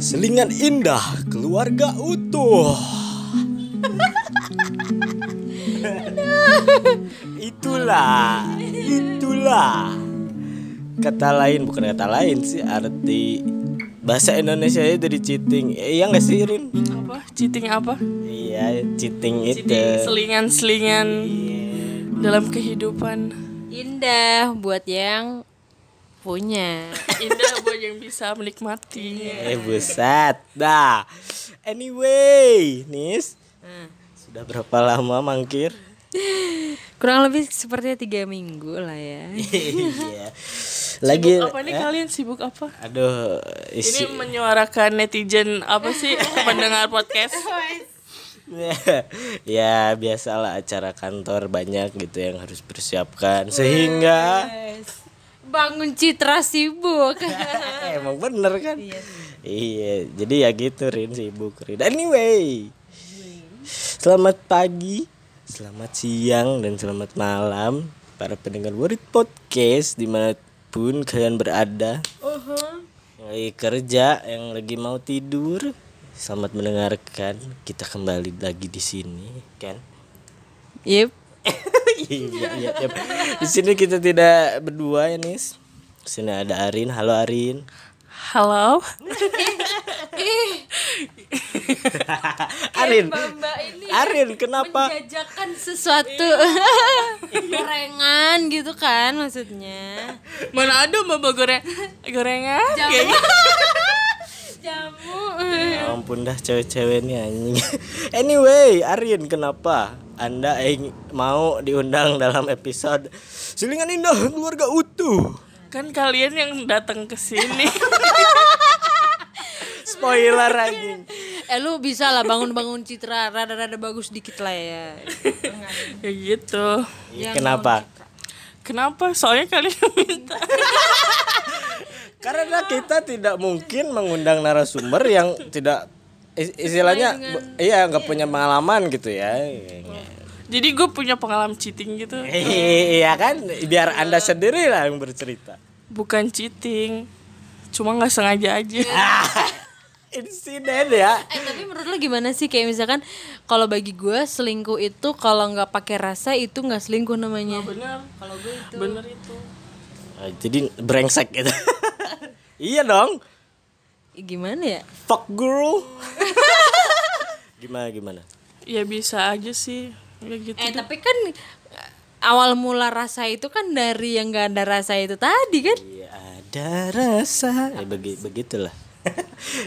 Selingan indah keluarga utuh. itulah, itulah. Kata lain bukan kata lain sih arti bahasa Indonesia itu dari cheating. Eh, iya nggak sih Rin? Apa? Cheating apa? Iya, cheating itu. Selingan-selingan Iya. dalam kehidupan. Indah buat yang punya. Indah yang bisa menikmati. Eh buset Dah Anyway Nis Sudah berapa lama mangkir? Kurang lebih sepertinya tiga minggu lah ya. Iya Lagi Apa nih kalian sibuk apa? Aduh isi Ini menyuarakan netizen apa sih pendengar podcast? ya biasalah acara kantor banyak gitu yang harus persiapkan sehingga Bangun citra sibuk. emang bener kan? Iya jadi ya gitu Rin sibuk Rin. Anyway selamat pagi selamat siang dan selamat malam para pendengar Warit Podcast di mana pun kalian berada. Yang lagi kerja yang lagi mau tidur. Selamat mendengarkan. Kita kembali lagi di sini kan? Yep. Iya iya iya. di sini kita tidak berdua ya Nis di sini ada Arin halo Arin Halo. Arin ini Arin kenapa menjajakan sesuatu gorengan gitu kan maksudnya. Mana ada mama goreng gorengan? Kayak gitu. Jamu. Ya ampun dah cewek-cewek nih anjing. anyway, Arin kenapa Anda ing- mau diundang dalam episode Silingan Indah Keluarga Utuh? Kan kalian yang datang ke sini. Spoiler anjing. Eh lu bisa lah bangun-bangun citra rada-rada bagus dikit lah ya. ya gitu. Kenapa? Kenapa? Soalnya kalian minta. Karena kita tidak mungkin mengundang narasumber yang tidak istilahnya bu- iya nggak punya pengalaman gitu ya. Jadi gue punya pengalaman cheating gitu. Iya kan, biar anda sendiri lah yang bercerita. Bukan cheating. Cuma nggak sengaja aja. Insiden ya. Eh tapi menurut lo gimana sih kayak misalkan kalau bagi gue selingkuh itu kalau nggak pakai rasa itu nggak selingkuh namanya. Bener. Kalau gue itu. Bener itu. Ah, Jadi brengsek gitu. iya dong. Gimana ya? Fuck girl. gimana gimana? Ya bisa aja sih. Ya gitu. Eh deh. tapi kan eh, awal mula rasa itu kan dari yang nggak ada rasa itu tadi kan? Iya ada rasa. Ya begi begitulah.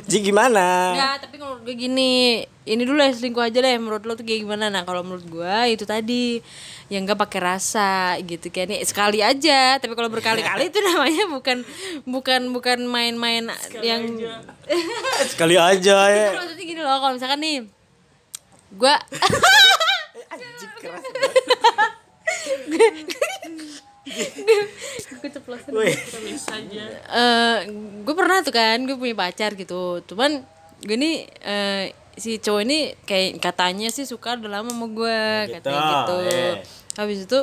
Jadi gimana? Ya tapi kalau menurut gue gini, ini dulu ya selingkuh aja deh. Menurut lo tuh kayak gimana? Nah kalau menurut gue itu tadi yang nggak pakai rasa gitu kan ya sekali aja tapi kalau berkali-kali itu namanya bukan bukan bukan main-main yang Sekali aja ya. maksudnya gini loh kalau misalkan nih gue Anjing keras. gue ceplosan bisa aja. eh gue pernah tuh kan gue punya pacar gitu cuman gue nih eh, si cowok ini kayak katanya sih suka udah lama sama gue gitu, katanya gitu eh. habis itu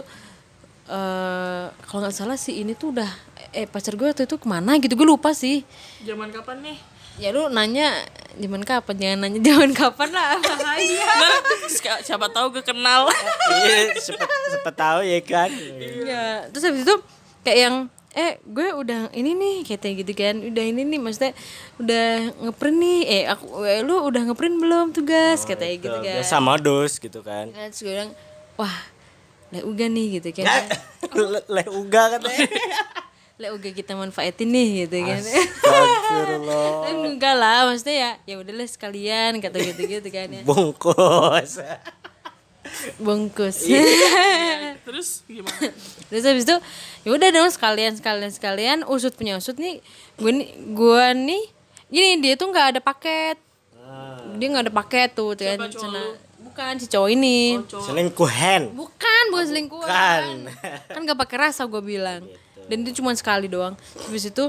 eh kalau nggak salah sih ini tuh udah eh pacar gue waktu itu ke mana gitu gue lupa sih Zaman kapan nih? ya lu nanya zaman kapan jangan nanya zaman kapan lah bahaya Siapa tahu gue kenal. Iya, sepet, sepet tahu ya kan. ya terus habis itu kayak yang eh gue udah ini nih katanya gitu kan udah ini nih maksudnya udah ngeprint nih eh aku eh, lu udah ngeprint belum tugas katanya gitu kan Biasa modus gitu kan. Nah, terus gue bilang wah le uga nih gitu kan Le- Leh uga katanya. le uga kita manfaatin nih gitu kan. Astagfirullah. enggak lah maksudnya ya ya udahlah sekalian kata gitu gitu kan ya. Bungkus. bungkus. Terus gimana? terus habis itu ya udah dong sekalian sekalian sekalian usut punya usut nih gue nih gue nih gini dia tuh nggak ada paket. Dia nggak ada paket tuh kan bukan si cowok ini. Selingkuhan. bukan bukan selingkuhan Bukan. kan gak pakai rasa gue bilang dan itu cuma sekali doang. Habis itu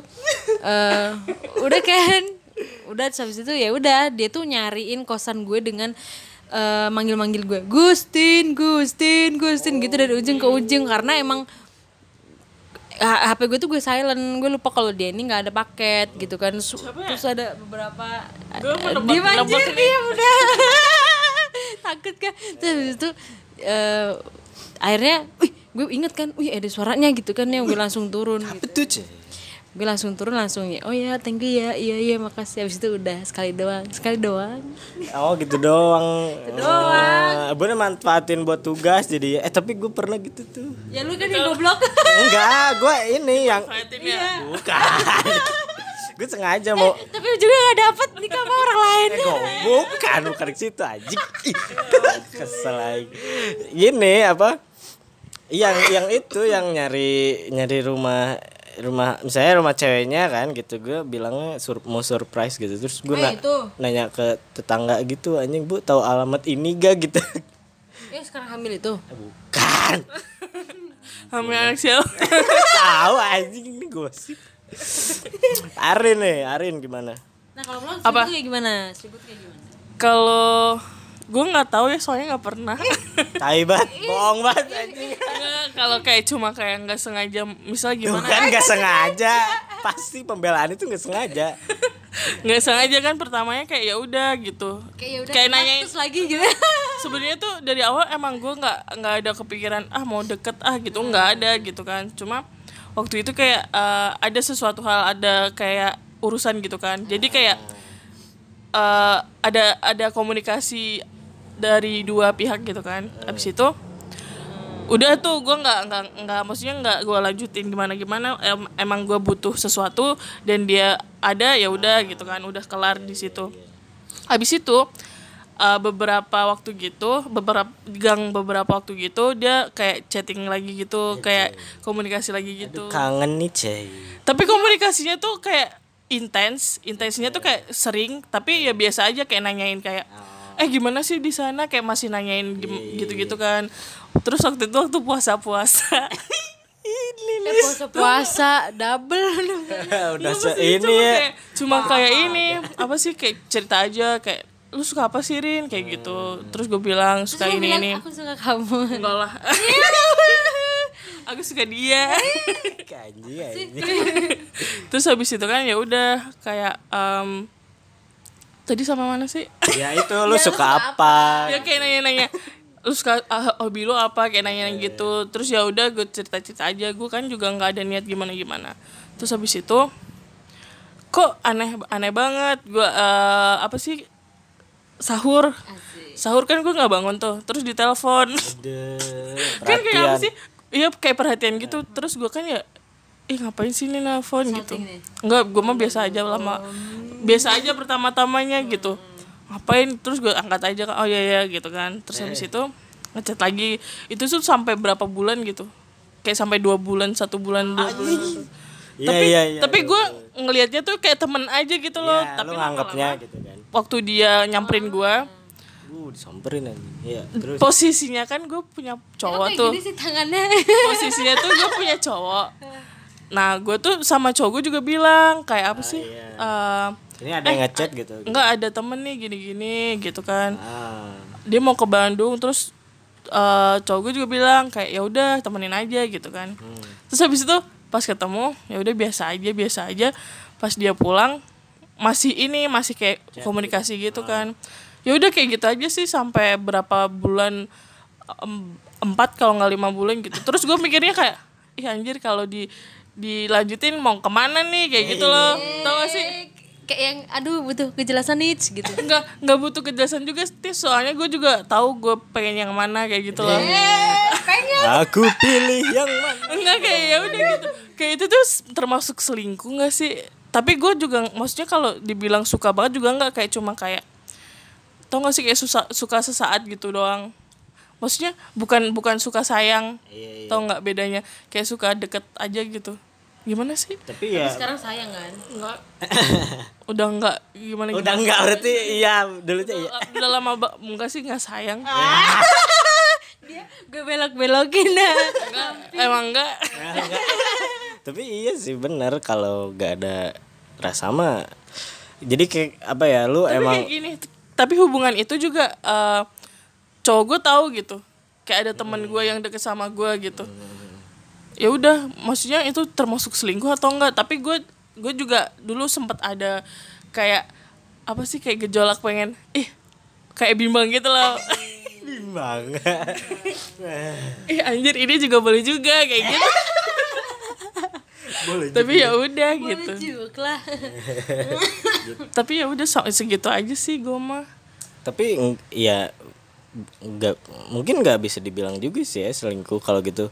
eh udah kan udah habis itu ya udah dia tuh nyariin kosan gue dengan eh, manggil-manggil gue. Gustin Gustin Gustin gitu dari ujung ke ujung. Karena emang HP gue tuh gue silent. Gue lupa kalau dia ini nggak ada paket gitu kan. Su- terus ada beberapa dia anjir nebak nih. dia udah. Takut kan terus habis itu eh, akhirnya gue inget kan wih ada suaranya gitu kan ya gue langsung turun gitu. Betul, Cek. gue langsung turun langsung ya oh ya thank you ya iya iya makasih habis itu udah sekali doang sekali doang Oh gitu doang. doang. Oh, gue manfaatin buat tugas jadi eh tapi gue pernah gitu tuh. ya lu kan yang goblok Enggak, gue ini yang Manfaatin ya. bukan. gue sengaja mau tapi juga gak dapet nikah sama orang lain Eh, kok bukan bukan ke situ anjing. Ih, Kesel lagi. Gini apa? Yang yang itu yang nyari nyari rumah rumah misalnya rumah ceweknya kan gitu gue bilangnya sur, mau surprise gitu. Terus gue Oh, na- itu. nanya ke tetangga gitu anjing bu tahu alamat ini gak gitu. Eh sekarang hamil itu? Bukan. Hamil anak siapa? tahu anjing ini gosip. Arin nih Arin gimana? Nah kalau lo Apa? kayak gimana? Kayak gimana? Kalau gue nggak tahu ya soalnya nggak pernah. tai banget bohong banget anjing. Nggak, Kalau kayak cuma kayak nggak sengaja, misalnya gimana? Bukan gak sengaja. Pasti pembelaan itu gak sengaja. Nggak sengaja kan pertamanya kayak ya udah gitu. kayak ya udah Kayak nanyain terus lagi gitu. Sebenarnya tuh dari awal emang gue nggak nggak ada kepikiran ah mau deket ah gitu. Nggak ada gitu kan. Cuma waktu itu kayak eh, ada sesuatu hal ada kayak urusan gitu kan. Jadi kayak eh, ada ada komunikasi dari dua pihak gitu kan. Abis itu udah tuh gue nggak nggak nggak maksudnya nggak gue lanjutin gimana gimana em- emang gue butuh sesuatu dan dia ada ya udah gitu kan udah kelar di situ. Habis itu uh, beberapa waktu gitu beberapa gang beberapa waktu gitu dia kayak chatting lagi gitu kayak komunikasi lagi gitu. Kangen nih cey tapi komunikasinya tuh kayak intens intensnya tuh kayak sering tapi ya biasa aja kayak nanyain kayak eh gimana sih di sana? Kayak masih nanyain gim- gitu-gitu kan. Terus waktu itu waktu puasa-puasa. Eh puasa puasa double Udah Iya, se ini cuma ya kayak, cuma kayak ini apa sih? Kayak cerita aja kayak lu suka apa sih Rin? Kayak gitu. Terus gue bilang suka Terus ini bilang, ini. Aku suka kamu. Enggak lah. Aku suka dia. Anjing terus? Habis itu kan ya udah kayak em, tadi sama mana sih? Ya itu lu suka apa? ya kayak nanya-nanya. Lu suka ah, hobi lu apa? Kayak nanya gitu. terus ya udah gue cerita-cerita aja. Gue kan juga nggak ada niat gimana gimana terus habis itu kok aneh aneh banget. Gue eh, apa sih? Sahur. Sahur kan gue nggak bangun tuh. Terus ditelepon. Kan kayak apa sih? Iya kayak perhatian gitu. Terus gue kan ya ih ngapain sih ini nelfon? Gitu. Nih? enggak gue mah biasa aja lama. Biasa aja pertama-tamanya gitu. Ngapain? Terus gue angkat aja kan oh iya ya gitu kan. Terus habis itu ngechat lagi. Itu tuh sampai berapa bulan gitu. Kayak sampai dua bulan satu bulan dua bulan Iya tapi iya iya tapi gue ngelihatnya tuh kayak temen aja gitu loh. Ya, tapi lu nganggapnya gitu kan. Waktu dia nyamperin gue Uh, disamperin Iya terus? posisinya kan gue punya cowok kayak tuh. gini sih tangannya? Posisinya tuh gue punya cowok nah gue tuh sama cowok gue juga bilang kayak apa sih? iya. Eh, Ini ada yang ngechat gitu? enggak ada temen nih gini-gini gitu kan. Ah. Dia mau ke Bandung terus eh cowok gue juga bilang kayak ya udah temenin aja gitu kan. Terus habis itu pas ketemu ya udah biasa aja biasa aja. Pas dia pulang masih ini masih kayak komunikasi gitu kan. Ya udah kayak gitu aja sih sampai berapa bulan em- empat kalau nggak lima bulan gitu. Terus gue mikirnya kayak ih anjir kalau di dilanjutin mau ke mana nih kayak gitu loh. Tau gak sih? kayak yang aduh butuh kejelasan nih gitu. Nggak nggak butuh kejelasan juga sih soalnya gue juga tahu gue pengen yang mana kayak gitu loh. Aku pilih yang mana. Enggak kayak ya udah gitu. Kayak itu tuh termasuk selingkuh nggak sih? Tapi gue juga maksudnya kalau dibilang suka banget juga nggak. Kayak cuma kayak tau gak sih kayak susah, suka sesaat gitu doang maksudnya bukan bukan suka sayang. Iya, iya. tau nggak bedanya? Kayak suka deket aja gitu. Gimana sih? Tapi ya sekarang sayang kan? Nggak. Udah nggak gimana Udah enggak berarti iya dulu tuh iya. Udah lama enggak sih nggak sayang. Dia gue belok belokin dah. Enggak, emang enggak Tapi iya sih bener. Kalau gak ada rasa mah jadi kayak apa ya lu tapi emang kayak gini tapi hubungan itu juga eh, cowok gue tahu gitu. Kayak ada teman gue yang deket sama gue gitu. Ya udah maksudnya itu termasuk selingkuh atau enggak? Tapi gue gue juga dulu sempat ada kayak apa sih kayak gejolak pengen ih kayak bimbang gitu loh. Bimbang. Ih anjir ini juga boleh juga kayak gitu. Boleh tapi ya udah gitu. lah. tapi ya udah segitu aja sih gue mah. Tapi ya nggak mungkin nggak bisa dibilang juga sih ya selingkuh kalau gitu.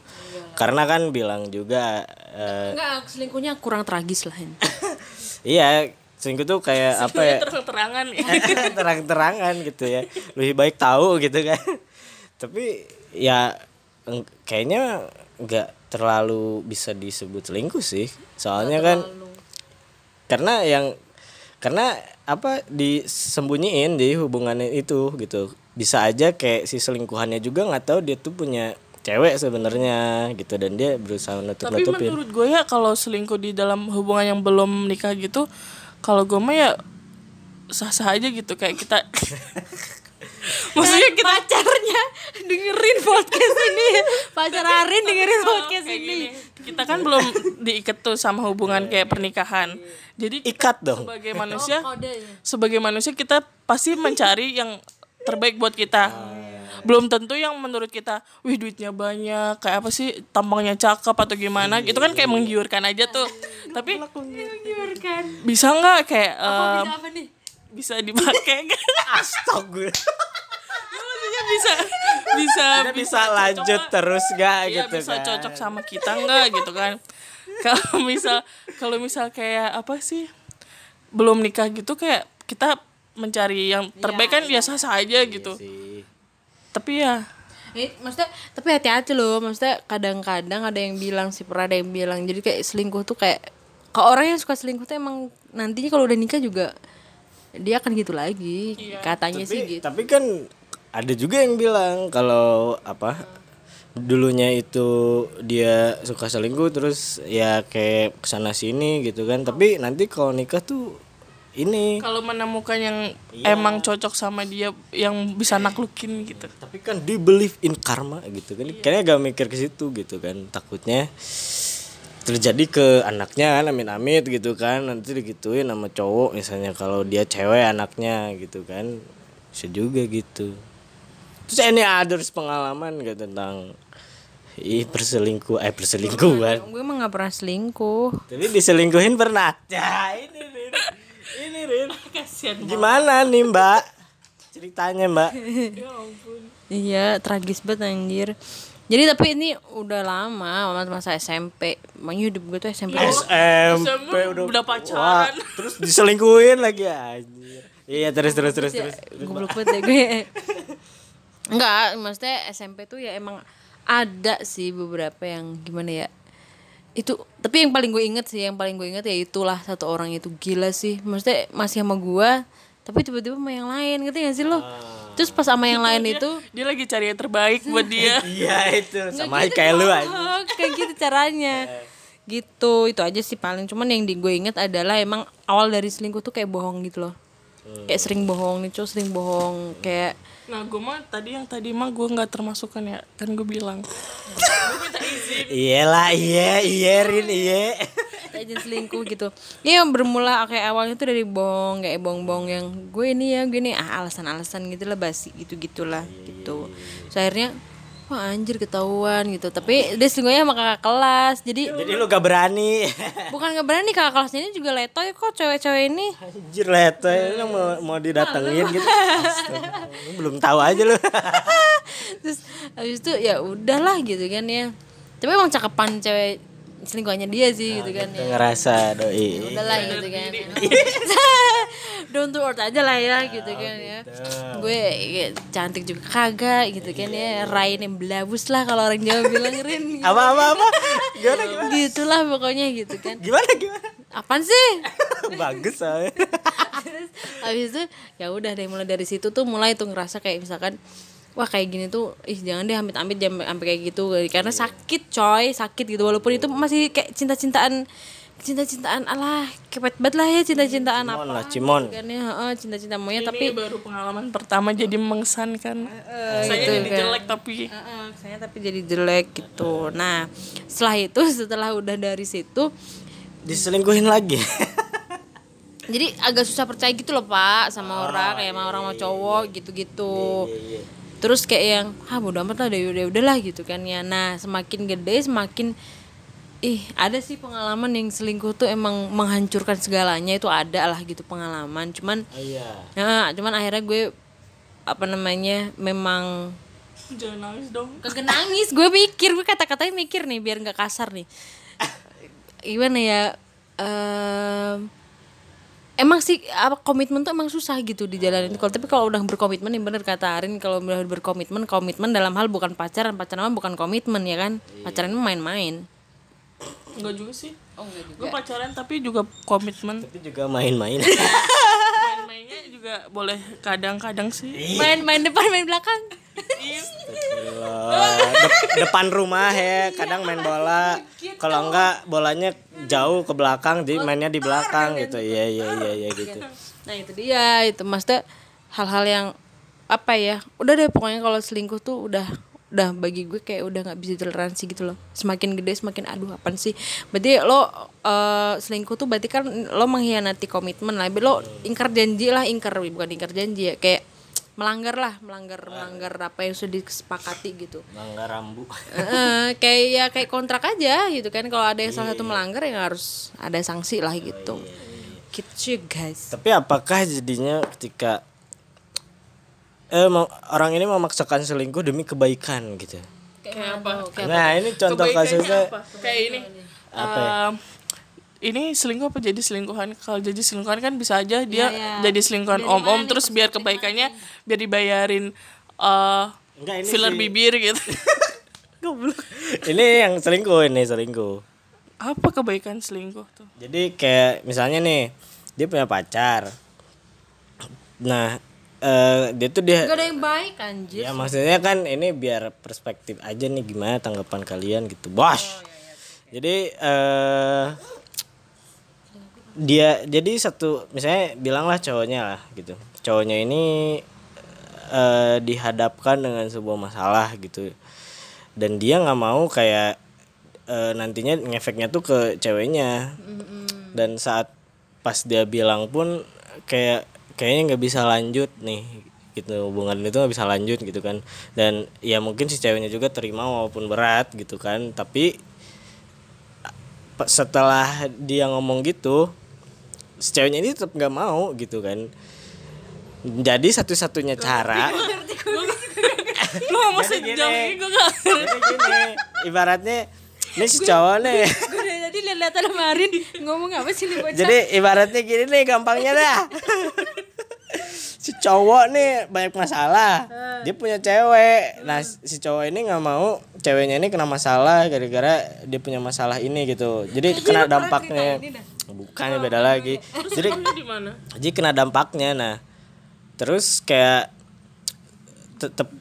Karena kan bilang juga eh, Enggak, selingkuhnya kurang tragis lah ini. iya selingkuh tuh kayak apa ya? terang-terangan ya. Terang-terangan gitu ya. Lebih baik tahu gitu kan. Tapi ya kayaknya nggak terlalu bisa disebut selingkuh sih. Soalnya kan karena yang karena apa disembunyiin di hubungannya itu gitu bisa aja kayak si selingkuhannya juga nggak tahu dia tuh punya cewek sebenarnya gitu dan dia berusaha nutup tapi nutupin menurut gue ya kalau selingkuh di dalam hubungan yang belum nikah gitu kalau gue mah ya sah-sah aja gitu kayak kita maksudnya kita pacarnya dengerin podcast ini. Pacar Arin dengerin podcast ini. gini, kita kan belum diikat tuh sama hubungan kayak pernikahan jadi ikat dong sebagai manusia Kodenya. sebagai manusia kita pasti mencari yang terbaik buat kita. Belum tentu yang menurut kita wih duitnya banyak kayak apa sih tampangnya cakep atau gimana? Itu kan kayak menggiurkan aja tuh. Tapi Menggiurkan. bisa nggak kayak Apa em, bisa apa nih? bisa dipakai kan Astaga. Maksudnya bisa bisa Kita bisa lanjut cocok terus gak Iya gitu bisa kan? cocok sama kita nggak gitu kan? Kalau misal kalau misal kayak apa sih belum nikah gitu kayak kita mencari yang terbaik kan ya sah sah aja gitu. sih. Tapi ya Eh, maksudnya tapi hati-hati loh. Maksudnya kadang-kadang ada yang bilang sih pernah ada yang bilang. Jadi kayak selingkuh tuh kayak kalau orang yang suka selingkuh tuh emang nantinya kalau udah nikah juga dia akan gitu lagi. Katanya sih tapi, gitu. tapi kan ada juga yang bilang kalau apa dulunya itu dia suka selingkuh terus ya kayak ke sana sini gitu kan. Tapi nanti kalau nikah tuh ini. Kalau menemukan yang emang cocok sama dia yang bisa naklukin gitu. Tapi kan dia believe in karma gitu kan. Kayaknya gak mikir ke situ gitu kan. Takutnya terjadi ke anaknya kan amin amit gitu kan. Nanti digituin sama cowok misalnya kalau dia cewek anaknya gitu kan. Bisa juga gitu. Terus ini ada pengalaman gak tentang ih perselingkuh eh perselingkuhan? Gue emang gak pernah selingkuh. Tapi diselingkuhin pernah. Ya ini Rin ini Rin. Kasian gimana nih mbak? Ceritanya mbak. Iya tragis banget anjir. Jadi tapi ini udah lama masa masa SMP makanya hidup gue tuh SMP tuh SMP udah udah pacaran. Wah, terus diselingkuhin lagi anjir. Iya terus terus terus terus. goblok banget deh gue. Enggak maksudnya SMP tuh ya emang ada sih beberapa yang gimana ya itu tapi yang paling gue inget sih yang paling gue inget ya itulah satu orang itu. Gila sih. Maksudnya masih sama gue tapi tiba-tiba sama yang lain. Gitu gak sih lo? Terus pas sama yang lain itu dia lagi cari yang terbaik buat dia. Iya itu. Sama kayak lu aja. Oh, kayak gitu caranya. Gitu itu aja sih paling. Cuman yang di gue inget adalah emang awal dari selingkuh tuh kayak bohong gitu loh. Kayak sering bohong nih cowok sering bohong. Kayak nah gue mah tadi yang tadi mah gue nggak termasuk kan ya kan gue bilang. Iyalah iya iya Rin iya. aja selingkuh gitu. Ya yang bermula kayak awalnya tuh dari bohong kayak bohong-bohong yang gue ini ya gue ini ah alasan-alasan gitu lah basi gitu. gitulah gitu so, akhirnya wah anjir ketahuan gitu tapi dia selingkuhnya sama kakak kelas jadi Jadi lu gak berani. bukan gak berani kakak kelasnya ini juga letoy kok cewek-cewek ini Anjir leto lu mau mau didatengin gitu. Astaga, lu belum tahu aja lu. terus habis itu ya udahlah gitu kan ya tapi emang cakepan cewek selingkuhannya dia sih gitu kan ya. Ngerasa doi. udahlah gitu kan. Down to earth aja lah ya gitu kan ya. gue ya, cantik juga kagak gitu kan ya. Rain yang belabus lah kalau orang Jawa bilang Rin Apa apa apa? Gimana gimana? gitulah pokoknya gitu kan. Gimana gimana? apaan sih? Bagus soalnya. Terus habis itu ya udah deh mulai dari situ tuh mulai tuh ngerasa kayak misalkan wah kayak gini tuh ih jangan deh amit-amit jangan sampai kayak gitu. Karena sakit coy sakit gitu. Walaupun itu masih kayak cinta-cintaan cinta-cintaan alah kepet banget lah ya cinta-cintaan apa Cimon lah, Cimon. kan ya. Heeh, cinta-cinta monyet tapi tapi baru pengalaman pertama jadi mengesankan saya gitu jadi kan. jelek tapi Heeh, saya tapi jadi jelek gitu. Nah setelah itu setelah udah dari situ Diselingkuhin lagi. jadi agak susah percaya gitu loh pak sama orang kayak sama orang sama cowok gitu-gitu terus kayak yang ah bodo amat lah udah udah udahlah gitu kan ya. Nah semakin gede semakin ih ada sih pengalaman yang selingkuh tuh emang menghancurkan segalanya itu ada lah gitu pengalaman. Cuman Iya. nah cuman akhirnya gue apa namanya memang jangan nangis dong. Kagak nangis gue mikir gue kata-katanya mikir nih biar nggak kasar nih. Gimana ya Em, emang sih apa komitmen tuh emang susah gitu di jalan kalau tapi kalau udah berkomitmen yang bener kata Arin kalau udah berkomitmen komitmen dalam hal bukan pacaran pacaran mah bukan komitmen ya kan? Pacaran mah main-main. Enggak juga sih. Oh enggak gue pacaran tapi juga komitmen. Tapi juga main-main. main-mainnya juga boleh kadang-kadang sih. Main-main depan main belakang Dep- depan rumah ya, kadang main bola. Kalau enggak bolanya jauh ke belakang, jadi mainnya di belakang gitu. Iya iya iya iya gitu. nah itu dia itu. Maksudnya hal-hal yang apa ya udah deh pokoknya kalau selingkuh tuh udah udah bagi gue kayak udah nggak bisa toleransi gitu loh. Semakin gede semakin aduh apaan sih? Berarti lo eh, selingkuh tuh berarti kan lo mengkhianati komitmen lah. Lo ingkar janji lah ingkar bukan ingkar janji ya. Kayak melanggar lah melanggar melanggar apa yang sudah disepakati gitu. Langgar rambu. Heeh, kayak ya kayak kontrak aja gitu kan. Kalau ada yang salah satu melanggar ya harus ada sanksi lah gitu. gitu guys. Tapi apakah jadinya ketika eh mau- orang ini memaksakan selingkuh demi kebaikan gitu? kayak apa? Nah, ini contoh kasusnya apa? kayak ini. Apa ya? Ini selingkuh apa jadi selingkuhan? Kalau jadi selingkuhan kan bisa aja dia iya. jadi selingkuhan om-om terus biar kebaikannya biar dibayarin eh Enggak, ini filler si- bibir gitu. Ini yang selingkuh ini selingkuh. apa kebaikan selingkuh tuh? Jadi kayak misalnya nih, dia punya pacar. Nah, eh dia tuh dia Gak ada yang baik anjir. Ya maksudnya kan ini biar perspektif aja nih gimana tanggapan kalian gitu, bos. Jadi eh dia jadi satu misalnya bilanglah cowoknya lah gitu. Cowoknya ini eh dihadapkan dengan sebuah masalah gitu. Dan dia nggak mau kayak eh, nantinya ngefeknya tuh ke ceweknya. Dan saat pas dia bilang pun kayak kayaknya nggak bisa lanjut nih gitu hubungan itu nggak bisa lanjut gitu kan dan ya mungkin si ceweknya juga terima walaupun berat gitu kan tapi setelah dia ngomong gitu ceweknya ini tetap nggak mau gitu kan jadi satu-satunya cara lu ngomong sejam ini gue gak jadi gini ibaratnya ini si cowok nih Gue dari tadi liat-liat kemarin ngomong apa sih nih bocah Jadi ibaratnya gini nih gampangnya dah. si cowok nih banyak masalah. Dia punya cewek. Nah, si cowok ini nggak mau ceweknya ini kena masalah gara-gara dia punya masalah ini gitu. Jadi kena dampaknya. Bukan beda lagi. Jadi Ini di mana? jadi kena dampaknya nah. Terus kayak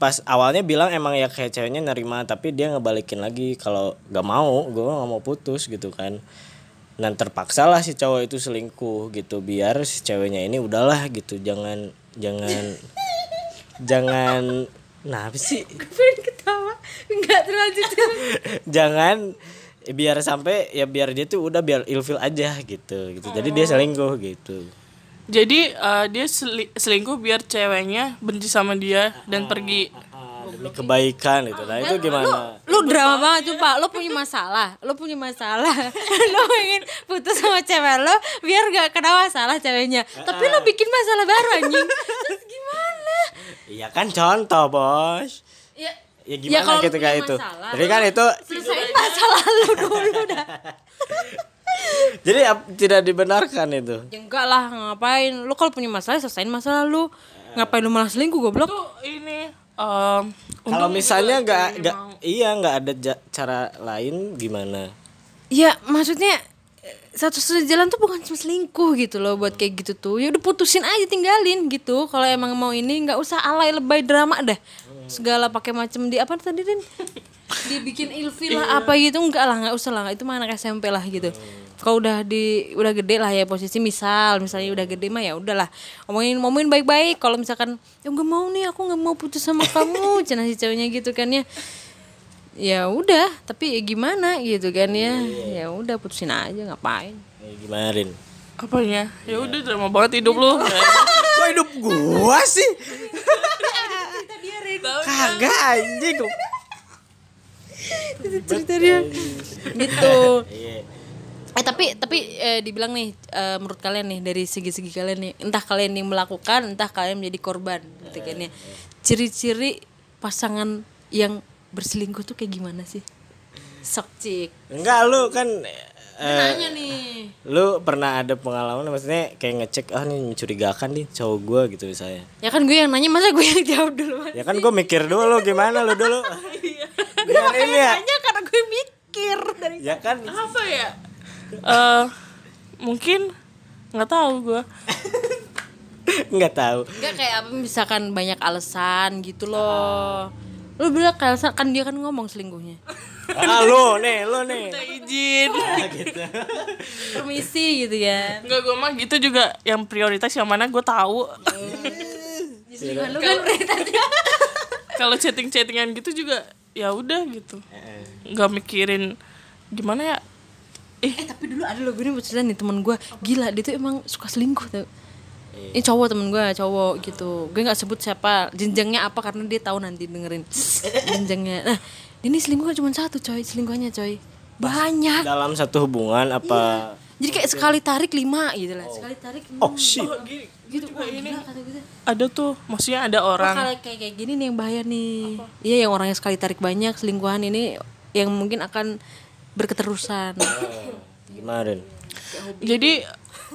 pas awalnya bilang emang ya kayak ceweknya nerima tapi dia ngebalikin lagi. Kalau gak mau gue nggak mau putus gitu kan. Dan terpaksa lah si cowok itu selingkuh gitu biar si ceweknya ini udahlah gitu jangan jangan jangan nah apa sih? Pengen ketawa. Nggak terlanjut. Jangan biar sampai ya biar dia tuh udah biar ilfil aja gitu gitu. Jadi dia selingkuh gitu. Jadi eh, dia seli- selingkuh biar ceweknya benci sama dia dan pergi. Ah, demi kebaikan gitu. Nah itu gimana? lu drama banget tuh pak lo punya masalah. Lo punya masalah. Lo pengen putus sama cewek lo biar gak kena masalah ceweknya. Tapi lo bikin masalah baru anjing. Terus gimana? Iya kan contoh bos. Ya ya gimana kalau lu gitu kayak itu? masalah, jadi kan itu selesain masalah lo dulu dah jadi tidak dibenarkan itu? Ya enggak lah ngapain? Lo kalau punya masalah selesain masalah lu ngapain lu malah selingkuh goblok? Tuh ini em, kalau misalnya juga nggak ceweknya nggak mau. iya nggak ada ja- cara lain gimana? Ya maksudnya satu-satunya jalan tuh bukan cuma selingkuh gitu loh buat kayak gitu tuh. Ya udah putusin aja tinggalin gitu. Kalau emang mau ini nggak usah alay lebay drama dah segala pakai macem di apa tadi Din? Dibikin ilfil lah apa gitu enggak lah nggak usah lah. Itu mah anak SMP lah gitu. Kalau udah di udah gede lah ya posisi. Misal misalnya udah gede mah ya udahlah ngomongin ngomongin baik-baik. Kalau misalkan ya nggak mau nih aku nggak mau putus sama kamu. Cina si ceweknya gitu kan ya ya udah tapi ya gimana gitu kan ya? Ya udah putusin aja ngapain? Eh, gimana Rin apanya? Ya udah drama banget hidup lu. Kok hidup gua sih? Kagak anjing. Kok cerita dia. Gitu. Iya. Eh tapi tapi eh, dibilang nih eh, menurut kalian nih dari segi-segi kalian nih entah kalian yang melakukan entah kalian menjadi korban gitu kan ya. Ciri-ciri pasangan yang berselingkuh tuh kayak gimana sih? Sok cik. enggak lu kan eh, Nanya nih. lu pernah ada pengalaman maksudnya kayak ngecek ah nih mencurigakan nih cowok gua gitu misalnya Ya kan gue yang nanya masa gue yang jawab dulu. ya kan gue mikir dulu gimana lu dulu biar ini ya Nanya karena gue mikir dari ya kan apa ya eh mungkin nggak tahu gue nggak tahu Enggak kayak apa misalkan banyak alasan gitu loh. Lu bilang kayak alasan kan dia kan ngomong selingkuhnya. ah lu nih lu nih. Minta izin. Gitu. Permisi gitu kan. nggak gue mah gitu juga. Yang prioritas yang mana gue tahu. Selingkuhan lu kan prioritasnya. kalau chatting chattingan gitu juga ya udah gitu. Nggak mikirin gimana ya. Eh tapi dulu ada loh gue nih nih temen gue Gila dia tuh emang suka selingkuh tuh Ini cowok temen gue cowok gitu. Gue gak sebut siapa jenjangnya apa karena dia tahu nanti dengerin. Jenjangnya. Nah ini selingkuh kan cuma satu coy. Selingkuhannya coy. Banyak. dalam satu hubungan apa Jadi kayak sekali tarik lima gitu lah. Sekali tarik lima. Oh shit. Gini gitu. Wah, gila kata gue ada tuh maksudnya ada Wah, orang kalau kayak kayak gini nih yang bahaya nih. Iya yang orangnya sekali tarik banyak selingkuhan ini Yang mungkin akan berketerusan. Gimana Rin? Jadi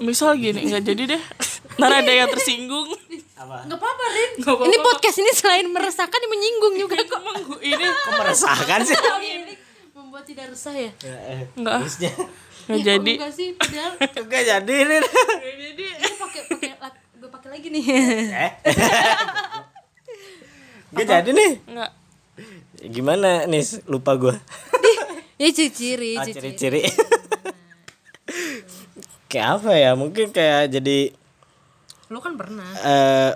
misal gini nggak jadi deh ntar ada yang tersinggung. Gak apa-apa Rin. Ini podcast ini selain meresahkan ini menyinggung juga kok. gue ini kok meresahkan sih? Membuat tidak resah ya? Nggak. Harusnya. nggak jadi. Enggak sih, padahal Enggak jadi Rin. Nggak jadi. Ini pakai pakai gue pakai lagi nih. eh. Enggak jadi nih. Nggak. Gimana nih? Lupa gua. Ya ciri-ciri, ah, ciri-ciri. ciri-ciri. Kayak apa ya? Mungkin kayak jadi Lu kan pernah. Eh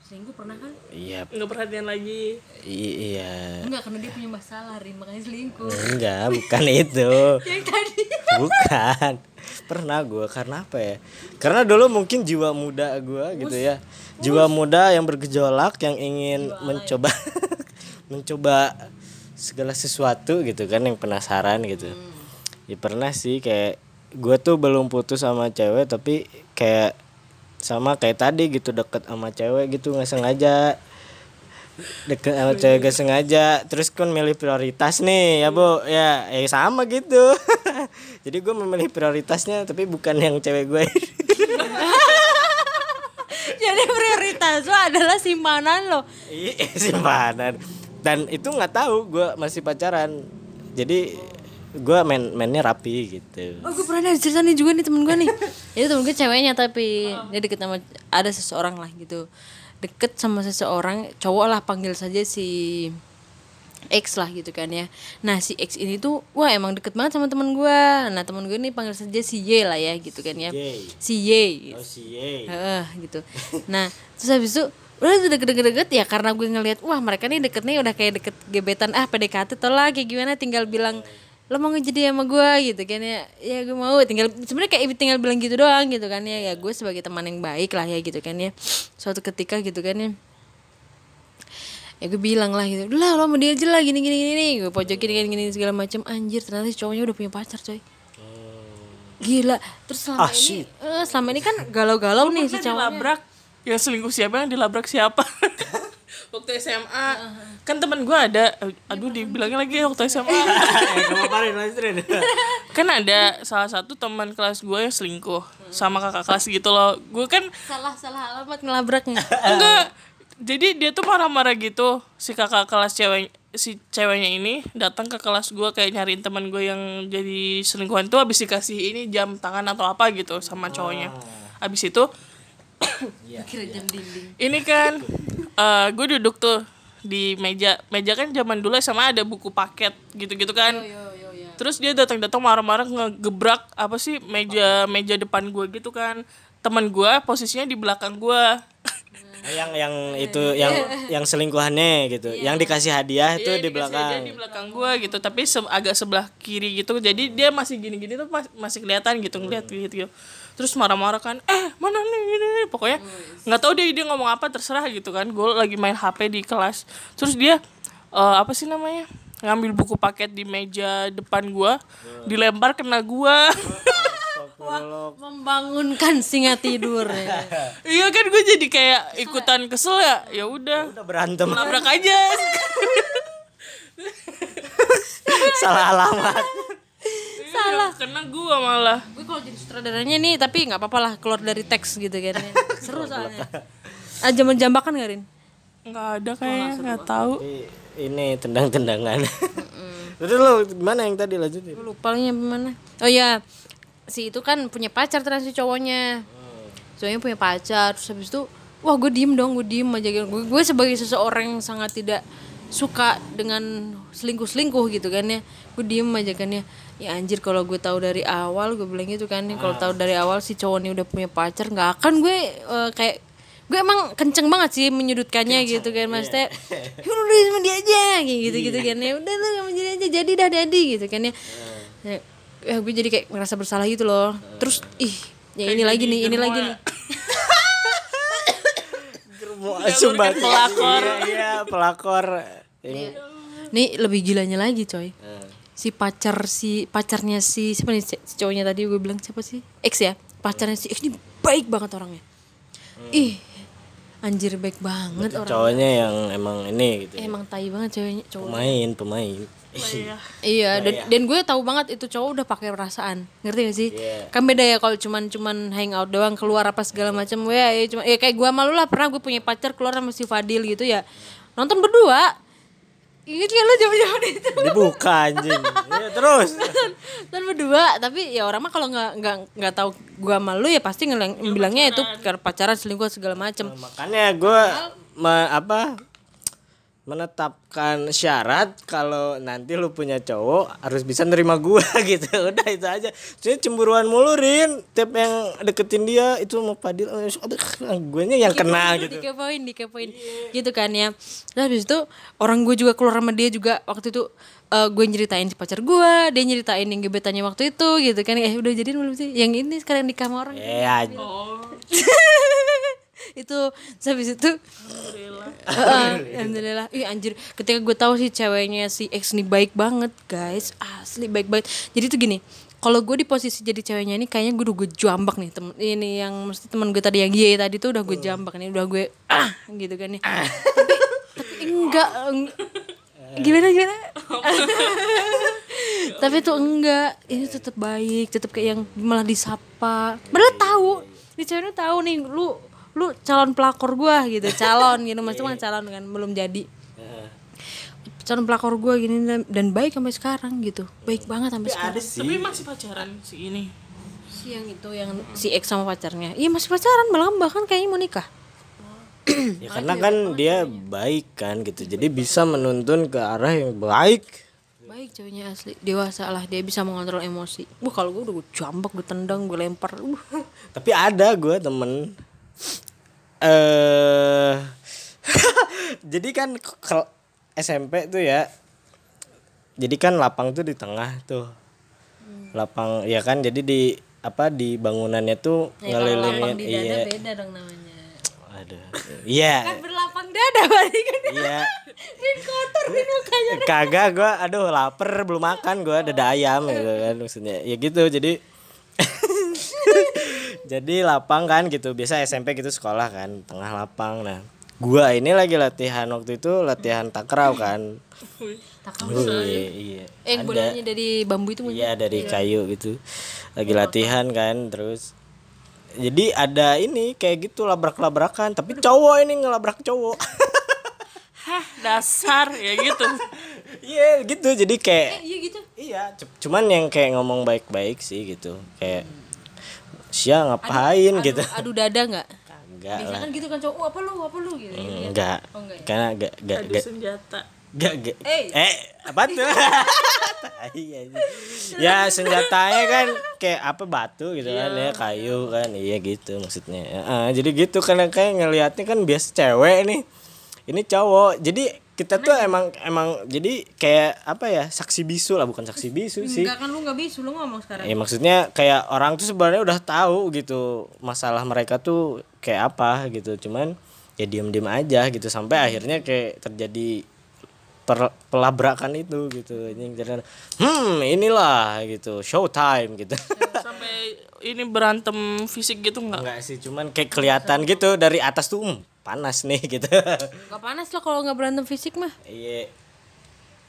selingkuh pernah kan? iya. Nggak perhatian lagi. I- iya. Enggak, karena dia punya masalah, Rin, makanya selingkuh. enggak bukan itu. Yang tadi. bukan. Pernah gua karena apa ya? Karena dulu mungkin jiwa muda gua gitu ya. Jiwa muda yang bergejolak yang ingin mencoba mencoba segala sesuatu gitu kan yang penasaran gitu. Ya pernah sih kayak gua tuh belum putus sama cewek tapi kayak sama kayak tadi gitu deket sama cewek gitu nggak sengaja. Deket sama cewek gak sengaja. Terus kan milih prioritas nih ya bu ya ya sama gitu. Jadi gue memilih prioritasnya tapi bukan yang cewek gue Jadi prioritas lo adalah simpanan lo. iya simpanan. Dan itu nggak tahu gue masih pacaran. Jadi gue main mainnya rapi gitu Oh, gue pernah ada cerita nih juga nih temen gue nih. Itu temen gue ceweknya tapi dia deket sama ada seseorang lah gitu. Deket sama seseorang, cowok lah panggil saja si X lah gitu kan ya. Nah si X ini tuh wah emang deket banget sama temen gue. Nah temen gue ini panggil saja si Y lah ya gitu kan ya. Y. Si Y. oh si ye. Heeh, gitu. Nah, terus habis itu udah tuh deket-deket ya karena gue ngeliat wah mereka nih deket nih udah kayak deket gebetan ah PDKT tau lah kayak gimana tinggal bilang lo mau ngejadi sama gue gitu kan ya. Ya gue mau. Tinggal sebenarnya kayak tinggal bilang gitu doang gitu kan ya. Ya gue sebagai teman yang baik lah ya gitu kan ya. Suatu ketika gitu kan ya. Ya gue bilang lah gitu lah lo mau dia aja lah gini gini gini gue pojokin gini gini segala macam anjir ternyata si cowoknya udah punya pacar coy. Gila. Terus selama Ah, ini eh, selama ini kan galau-galau nih si Kan cowoknya. dilabrak? Yang selingkuh siapa? Yang dilabrak siapa waktu SMA kan teman gue ada. Aduh dibilangnya lagi waktu SMA eh kan ada salah satu teman kelas gue yang selingkuh sama kakak kelas gitu loh. Gue kan salah salah alamat ngelabraknya. Enggak. Jadi dia tuh marah-marah gitu. Si kakak kelas cewek si ceweknya ini datang ke kelas gue kayak nyariin teman gue yang jadi selingkuhan tuh habis dikasih ini jam tangan atau apa gitu sama cowoknya. Habis itu kira jam dinding. Ini kan eh gue duduk tuh di meja. Meja kan zaman dulu sama ada buku paket gitu-gitu kan. Yo yo ya terus dia datang-datang marah-marah ngegebrak apa sih meja meja depan gue gitu kan. Teman gue posisinya di belakang gue yang yang itu yang yang selingkuhannya gitu. Yang dikasih hadiah itu Iya, di belakang. di belakang gue gitu. Tapi se- agak sebelah kiri gitu. Jadi dia masih gini-gini tuh mas- masih kelihatan gitu ngeliat gitu, gitu terus marah-marah kan eh mana nih ini nih?" pokoknya nggak tahu dia dia ngomong apa terserah gitu kan. Gue lagi main hp di kelas. Terus dia eh, apa sih namanya ngambil buku paket di meja depan gue dilempar kena gue membangunkan singa tidur ya. iya kan gue jadi kayak ikutan kesel ya ya udah. Udah berantem. Nabrak aja. Salah alamat salah. kena gue malah. Gue kalau jadi sutradaranya nih tapi nggak apa-apa lah keluar dari teks gitu kan. Seru soalnya. Ah zaman jambakan gak Rin? Nggak ada kayaknya nggak tahu. Ini tendang-tendangan. Terus lo gimana yang tadi? Lanjutin? Gue lupa nya gimana oh ya si itu kan punya pacar ternyata si cowoknya. Cowoknya punya pacar terus habis itu wah gue diem dong gue diem aja. Gue gue sebagai seseorang yang sangat tidak suka dengan selingkuh selingkuh gitu kan ya. Gue diem aja kan ya. Ya anjir kalau gue tahu dari awal gue bilang gitu kan ya. Kalau tahu dari awal si cowok ini udah punya pacar nggak akan gue eh, kayak gue emang kenceng banget sih menyudutkannya gitu kan. Mas teh ya udah sama dia aja kayak gitu gitu kan ya. Udah lah sama dia aja jadi dah jadi gitu kan ya. Ya, ya gue jadi kayak merasa bersalah gitu loh. Terus ih ya ini lagi nih ini lagi nih. Sumpah pelakor. Iya, iya, pelakor. Yang- nih lebih gilanya lagi coy si pacar si pacarnya si siapa nih si cowoknya tadi gue bilang siapa sih X ya pacarnya si X ini baik banget orangnya ih anjir baik banget orang Cowoknya yang emang ini gitu. emang tai banget ceweknya cowok Pemain, pemain. iya Iya, dan, dan gue tahu banget itu cowok udah pakai perasaan, ngerti gak sih? Iya. Kan beda ya kalau cuman cuman hangout doang keluar apa segala macam. Gue ya cuma ya kayak gue malu lah pernah gue punya pacar keluar sama si Fadil gitu ya. Nonton berdua. Ingat gak lo zaman-zaman itu? Dibuka anjing. Iya, terus. Nonton berdua, tapi ya orang mah kalau nggak nggak nggak tahu gue malu ya pasti ngelang, bilangnya itu karena pacaran selingkuh segala macam. Makanya gue apa menetapkan syarat kalau nanti lu punya cowok harus bisa nerima gua gitu. Udah itu aja. Jadi cemburuan mulu Rin. Tiap yang deketin dia itu mau Padil eh, aduh gue yang kena gitu. dikepoin dikepoin. Gitu kan ya. Terus habis itu orang gue juga keluar sama dia juga. Waktu itu eh, gue nyeritain si pacar gue dia nyeritain yang gebetannya waktu itu gitu kan. Eh udah jadian belum sih? Yang ini sekarang nikah sama orang. Eh aja itu habis itu alhamdulillah. Ih anjir. Ketika gue tahu sih ceweknya si X nih baik banget guys. Asli baik banget. Jadi tuh gini kalau gue di posisi jadi ceweknya ini kayaknya gue udah gue jambak nih. Temen ini yang mesti teman gue tadi yang Ye tadi tuh udah gue jambak nih. Udah gue ah. gitu kan nih. Tapi tapi enggak eng- gimana gimana? Tapi tuh enggak. Ini tetap baik tetap kayak yang malah disapa. Padahal tahu. Ini ceweknya tahu nih lu lu calon pelakor gua gitu calon gitu. Mas cuma calon kan belum jadi. Calon pelakor gua gini dan, dan baik sampai sekarang gitu. Baik banget sampai sekarang ada sih tapi masih pacaran si ini. Si yang itu yang si X sama pacarnya. Iya masih pacaran malah bahkan kayaknya mau nikah. Ya karena kan dia baik kan gitu. Jadi bisa menuntun ke arah yang baik. Baik ceweknya asli dewasa lah. Dia bisa mengontrol emosi. Wah kalau gue udah gue jambak gue tendang gue lempar. Uh. tapi ada gue temen eh jadi kan ke SMP tuh ya jadi kan lapang tuh di tengah tuh. Lapang ya kan jadi di apa di bangunannya tuh Ya, kalau lapang ngelilingin di dada iya. beda dong namanya. Aduh iya. Berlapang dada berarti kan. Iya. Kotor Rin mukanya. Kagak gue aduh lapar belum makan gue dada ayam gitu kan maksudnya. Ya gitu jadi jadi lapang kan gitu. Biasa SMP gitu sekolah kan tengah lapang. Nah gua ini lagi latihan waktu itu latihan takraw kan. Wih, iya. Eh yang bolanya dari bambu itu iya dari kayu gitu. Lagi latihan kan terus. Jadi ada ini kayak gitu labrak-labrakan. Tapi cowok ini ngelabrak cowok. Hah dasar. Ya gitu. Iya gitu. Jadi kayak iya gitu. Iya, cu- cuman yang kayak ngomong baik-baik sih gitu. Kayak Sia ngapain gitu. adu dada nggak Enggak biasanya kan gitu kan cowok "Oh, apa lu apa lu gitu Enggak. Oh, enggak ya? Karena enggak enggak adu enggak senjata Gak, gak. Eh. Eh, apa tuh? Tai aja. ya senjatanya kan kayak apa batu gitu kan ya kayu kan iya gitu maksudnya Heeh, jadi gitu karena kayak ngelihatnya kan biasa cewek nih ini cowok jadi kita tuh emang emang jadi kayak apa ya saksi bisu lah bukan saksi bisu sih Enggak kan lu nggak bisa lu ngomong sekarang. Ya maksudnya kayak orang tuh sebenarnya udah tahu gitu masalah mereka tuh kayak apa gitu. Cuman ya diem-diem aja gitu sampai akhirnya kayak terjadi per- pelabrakan itu gitu. Anjing jadi hmm inilah gitu showtime gitu. Sampai ini berantem fisik gitu nggak Enggak sih cuman kayak kelihatan gitu dari atas tuh hmm, panas nih gitu. Gak panas lah kalau nggak berantem fisik mah. Iya.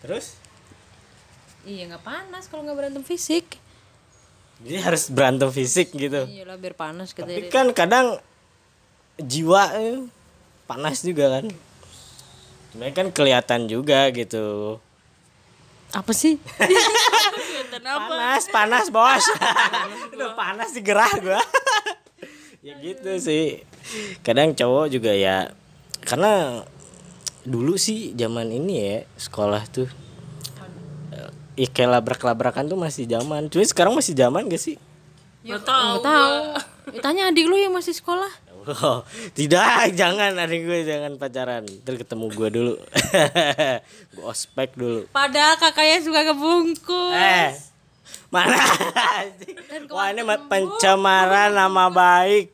Terus Iya nggak panas kalau nggak berantem fisik. jadi harus berantem fisik gitu. Iya lah biar panas kata Tapi kan kadang jiwa eh, panas juga kan. Sebenarnya kan kelihatan juga gitu. Apa sih? Panas, panas bos. Udah panas di gerah gua. ya gitu sih. Kadang cowok juga ya karena dulu sih zaman ini ya sekolah tuh eh, ya kayak labrak-labrakan tuh masih zaman. Cuma sekarang masih zaman gak sih? Nggak tahu Nggak tahu. Ya, Tanya adik lu yang masih sekolah. Oh, tidak, jangan adik gue jangan pacaran. Ntar ketemu gue dulu. gue ospek dulu. Padahal kakaknya suka kebungkus. Eh, mana? Wah ini mah pencemaran nama baik.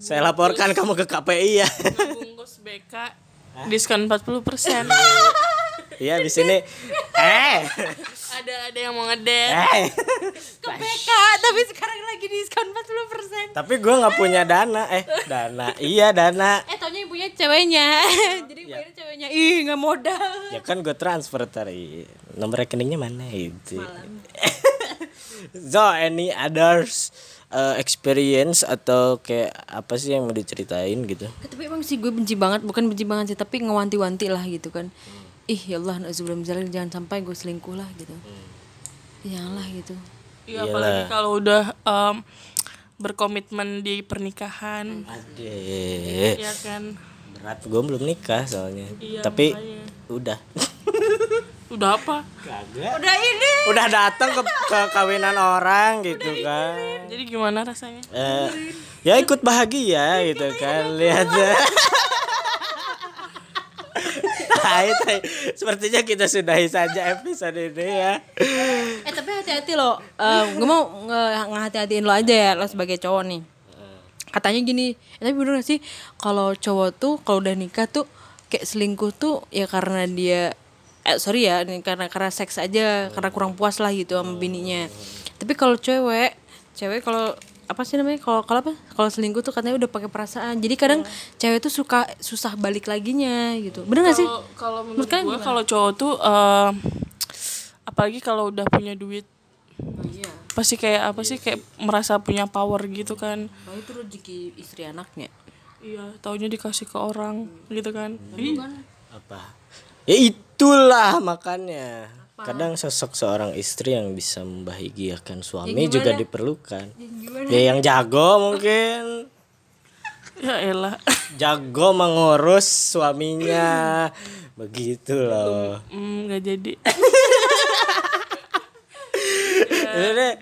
Saya laporkan kamu ke KPI ya. bungkus BK diskon 40 persen Iya di sini. Eh, ada ada yang mau ngedet eh. Ke BK, tapi sekarang lagi diskon 40%. Tapi gue nggak punya dana. Eh, dana. Iya dana. Eh, taunya punya ceweknya. Jadi bayarnya ceweknya. Ih, nggak modal. Ya kan gue transfer tadi. Nomor rekeningnya mana itu? so, any others uh, experience atau kayak apa sih yang mau diceritain gitu? Tapi emang sih gue benci banget, bukan benci banget sih, tapi ngewanti-wanti lah gitu kan. Ih, ya Allah, sebelum jalan jangan sampai gue selingkuh lah gitu. Janganlah gitu. Iya apalagi kalau udah em, berkomitmen di pernikahan Ade. ya kan Berat gue belum nikah soalnya. Iya, Tapi makanya. udah. udah apa Kagak. Udah ini. Udah datang ke, ke kawinan orang gitu kan. jadi gimana rasanya Eh, ya ikut bahagia gitu kan lihat Tai. Sepertinya kita sudahi saja episode ini ya. Eh, tapi hati-hati loh. Eh, gue mau nge- ngehati-hatiin lo aja ya, lo sebagai cowok nih. Katanya gini, eh, tapi bener gak sih kalau cowok tuh kalau udah nikah tuh kayak selingkuh tuh ya karena dia eh sorry ya karena karena seks aja karena kurang puas lah gitu sama bininya tapi kalau cewek cewek kalau apa sih namanya kalau kalau apa? Kalau selingkuh tuh katanya udah pakai perasaan. Jadi kadang cewek tuh suka susah balik laginya gitu. Bener gak sih? Kalau kalau menurut gue kalau cowok tuh em, apalagi kalau udah punya duit iya. pasti kayak apa sih kayak merasa punya power gitu kan. Oh, itu rezeki istri anaknya? Iya taunya dikasih ke orang gitu kan. Ih, Apa? Ya itulah makanya. Kadang sosok seorang istri yang bisa membahagiakan suami juga diperlukan. Ya yang jago mungkin. ya elah Jago mengurus suaminya. Begitu loh. Hmm, nggak jadi Ini deh.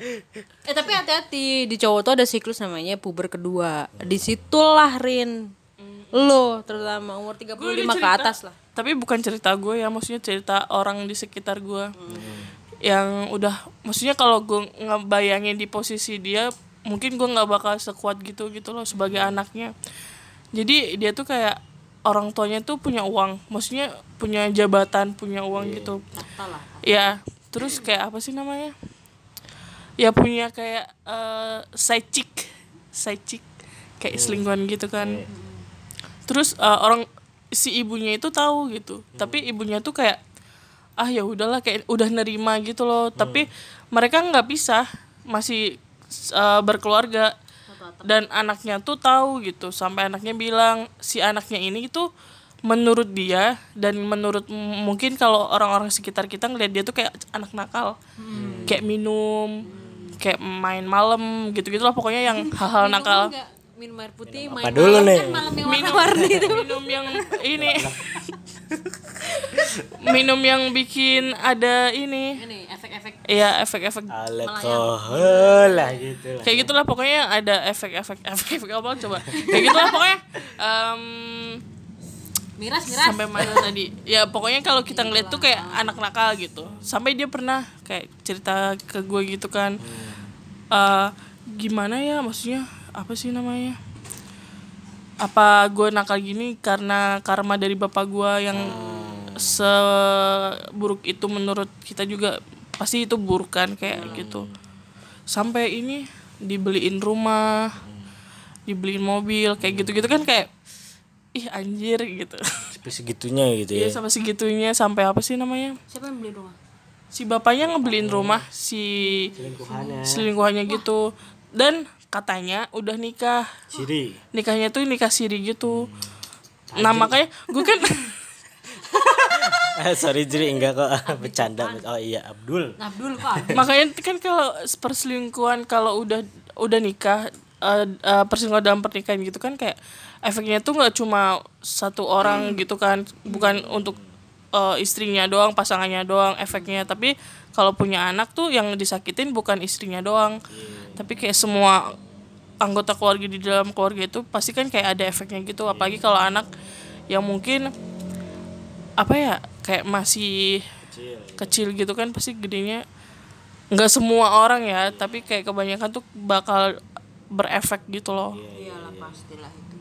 Eh tapi hati-hati di cowok tuh ada siklus namanya puber kedua. Di situlah Rin. Lo terutama umur 35 Gua udah ke atas lah. Tapi bukan cerita gue ya maksudnya cerita orang di sekitar gue. Yang udah maksudnya kalau gue ngebayangin di posisi dia mungkin gue nggak bakal sekuat gitu gitu loh sebagai anaknya. Jadi dia tuh kayak orang tuanya tuh punya uang maksudnya punya jabatan punya uang gitu. Lah. ya terus kayak apa sih namanya? Ya punya kayak eh, side chick side chick kayak selingkuhan gitu kan. Terus eh, orang si ibunya itu tahu gitu. Tapi ibunya tuh kayak ah ya udahlah kayak udah nerima gitu loh. Tapi mereka nggak bisa masih eh, berkeluarga. Dan anaknya tuh tahu gitu. Sampai anaknya bilang si anaknya ini tuh menurut dia dan menurut mungkin kalau orang-orang sekitar kita ngeliat dia tuh kayak anak nakal. Kayak minum kayak main malam gitu-gitu lah. Pokoknya yang hal-hal nakal Enggak minum air putih, Apa main dulu malam. nih? kan malam yang minum warna-warni itu. minum yang ini. Minum yang bikin ada ini. Ini efek-efek. Iya efek-efek alkohol lah gitu lah. Kayak gitulah pokoknya ada efek-efek efek-efek apa? Coba. Kayak gitulah pokoknya. Em, miras miras. sampai mana tadi. Ya pokoknya kalau kita ngeliat tuh kayak anak nakal gitu. Sampai dia pernah kayak cerita ke gue gitu kan. Eh, gimana ya maksudnya apa sih namanya? Apa gue nakal gini karena karma dari bapak gue yang seburuk itu menurut kita juga? Pasti itu buruk kan kayak gitu. Sampai ini dibeliin rumah dibeliin mobil kayak gitu gitu kan kayak ih anjir gitu. Sampai segitunya gitu ya? Iya sampai segitunya sampai apa sih namanya? Siapa yang beli rumah? si bapaknya ngebeliin rumah si selingkuhannya gitu. Dan katanya udah nikah. Ciri nikahnya tuh nikah siri gitu. Nah makanya gue kan Eh, sorry Jiri enggak kok. Bercanda. Oh iya Abdul. Abdul kok. makanya kan kalau perselingkuhan kalau udah udah nikah eh, eh, perselingkuhan dalam pernikahan gitu kan kayak efeknya tuh nggak cuma satu orang gitu kan. Bukan untuk eh, istrinya doang pasangannya doang efeknya. Tapi kalau punya anak tuh yang disakitin bukan istrinya doang. Tapi kayak semua anggota keluarga di dalam keluarga itu pasti kan kayak ada efeknya gitu. Apalagi kalau anak yang mungkin apa ya kayak masih kecil gitu kan pasti gedenya nggak semua orang ya. Tapi kayak kebanyakan tuh bakal berefek gitu loh. Iyalah pastilah itu.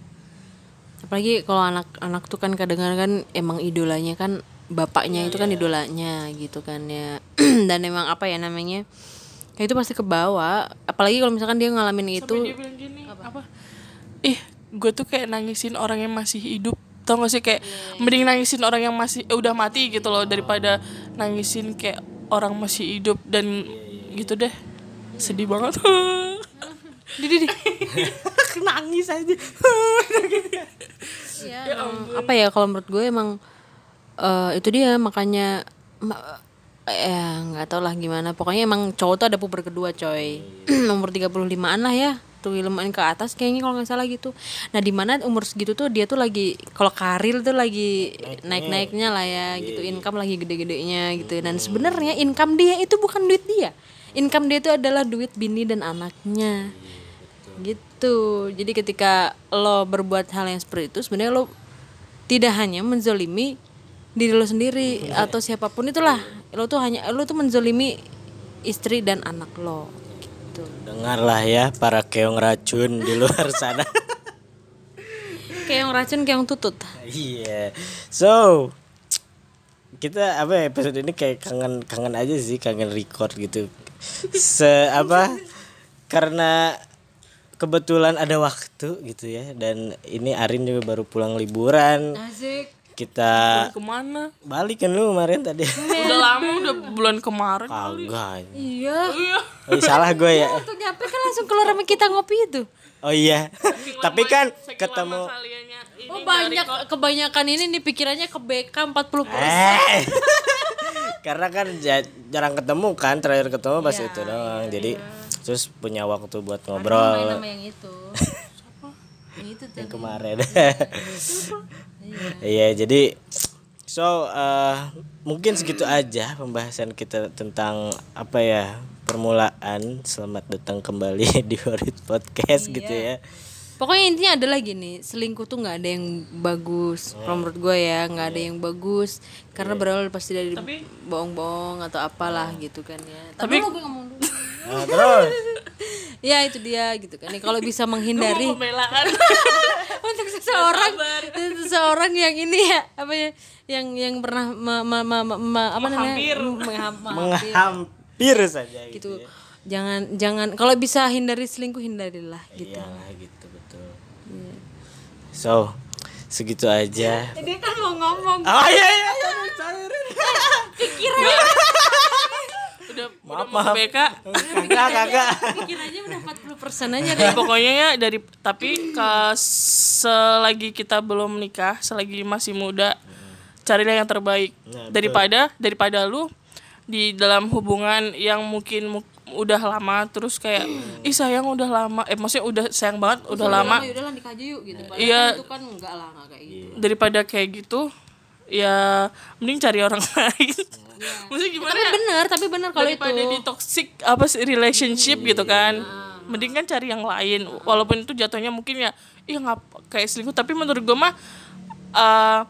Apalagi kalau anak-anak tuh kan kadang-kadang kan emang idolanya kan bapaknya itu kan idolanya gitu kan ya. Dan emang apa ya namanya? Ya itu pasti ke bawah. Apalagi kalau misalkan dia ngalamin itu dia bilang gini? Apa, ih gue tuh kayak nangisin orang yang masih hidup. Tau gak sih kayak mending nangisin orang yang masih eh, udah mati gitu loh daripada nangisin kayak orang masih hidup dan gitu deh. Sedih banget. Di di nangis aja. Ya, emang apa ya kalau menurut gue emang eh, itu dia makanya ma- ya nggak tau lah gimana. Pokoknya emang cowok tuh ada puber kedua coy. Umur 35an lah ya tuh ilmuan ke atas kayaknya kalau nggak salah gitu. Nah di mana umur segitu tuh dia tuh lagi kalau karir tuh lagi naik naiknya lah ya gitu. income lagi gede gedenya gitu. Dan sebenarnya income dia itu bukan duit dia. Income dia itu adalah duit bini dan anaknya. Gitu. Jadi ketika lo berbuat hal yang seperti itu sebenarnya lo tidak hanya menzolimi diri lo sendiri atau siapa pun itulah lo tuh hanya lo tuh menzolimi istri dan anak lo gitu dengarlah ya para keong racun di luar sana yang racun yang tutut Iya. So kita apa ya episode ini kayak kangen kangen aja sih kangen record gitu. Se apa? Karena kebetulan ada waktu gitu ya dan ini Arin juga baru pulang liburan. asik Kita ke mana balik kan lu kemarin tadi. udah lama udah bulan kemarin Kagak. iya iya Oh, iya, salah gue ya. waktu nyampe kan langsung keluar sama kita ngopi itu Oh iya. Tapi kan ketemu ini oh banyak kebanyakan ini nih pikirannya ke BK 40 Eh. Karena kan ja- jarang ketemu kan, terakhir ketemu pas itu doang. Jadi terus punya waktu buat main ngobrol sama yang itu yang itu yang kemarin. Iya, jadi so eh, mungkin segitu aja pembahasan kita tentang apa ya permulaan. Selamat datang kembali di Horit Podcast gitu ya. Pokoknya intinya adalah gini, selingkuh tuh nggak ada yang bagus. Kalau menurut gue ya nggak ada yang bagus karena berawal pasti dari bohong-bohong atau apalah gitu kan ya. Tapi gue ngomong dulu. Nah, terus ya itu dia gitu kan. Ya, Kalau bisa menghindari pembelaan untuk seseorang seseorang yang ini ya apa ya yang yang pernah me, me, me, me- me- apa namanya mengham- menghampir menghampir saja gitu. gitu. Jangan jangan kalau bisa hindari selingkuh hindarilah gitu. Iyalah gitu betul. So segitu aja. Dia kan mau ngomong Oh iya iya iya. udah udah mau BK Kagak kagak. pikirannya udah 40% aja deh. Ya, pokoknya ya dari tapi ke selagi kita belum nikah selagi masih muda carilah yang terbaik Nah, daripada daripada lu di dalam hubungan yang mungkin mu- udah lama terus kayak ih sayang udah lama eh maksudnya udah sayang banget udah lama Ya udah lah nikah aja yuk gitu. Iya. kan itu kan enggak lah enggak kayak gitu. daripada kayak gitu ya mending cari orang lain. Maksudnya gimana tapi ya? bener tapi bener kalau itu. daripada di toxic apa sih relationship gitu kan. Mending kan cari yang lain. Walaupun itu jatuhnya mungkin ya iya ngap kayak selingkuh. Tapi menurut gue mah eh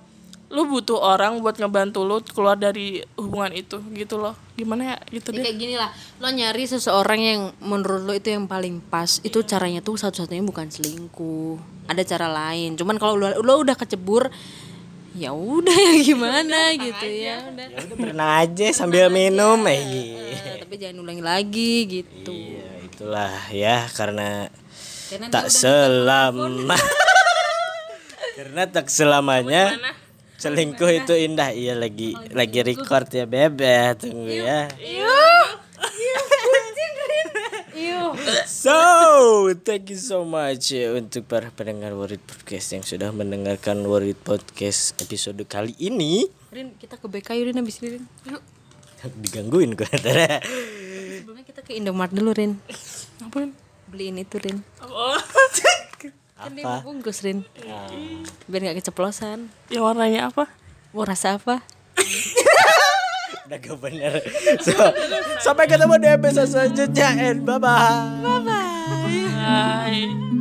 lu butuh orang buat ngebantu lu keluar dari hubungan itu gitu loh. Gimana ya gitu Ya deh. kayak gini lah. Lo nyari seseorang yang menurut lo itu yang paling pas. Itu caranya tuh satu-satunya bukan selingkuh. Ada cara lain. Cuman kalau lo, lo udah kecebur ya udah ya gimana gitu ya udah. Ya udah berenang aja sambil minum eh iya. Eh, tapi jangan ulangi lagi gitu. Iya, itulah ya karena karena tak selama karena tak selamanya selingkuh itu indah. Iya lagi lagi record ya bebe tunggu ya so thank you so much ya untuk para pendengar Worried Podcast yang sudah mendengarkan Worried Podcast episode kali ini. Rin kita ke BK yuk Rin abis ini Rin. Yuk. Digangguin gue sebelumnya kita ke Indomaret dulu Rin. Ngapain? Beliin itu Rin. Oh. Kan dia mau bungkus Rin. Biar nggak keceplosan. Yang warnanya apa? Mau rasa apa udah gak bener so, sampai ketemu di episode selanjutnya and bye bye Bye.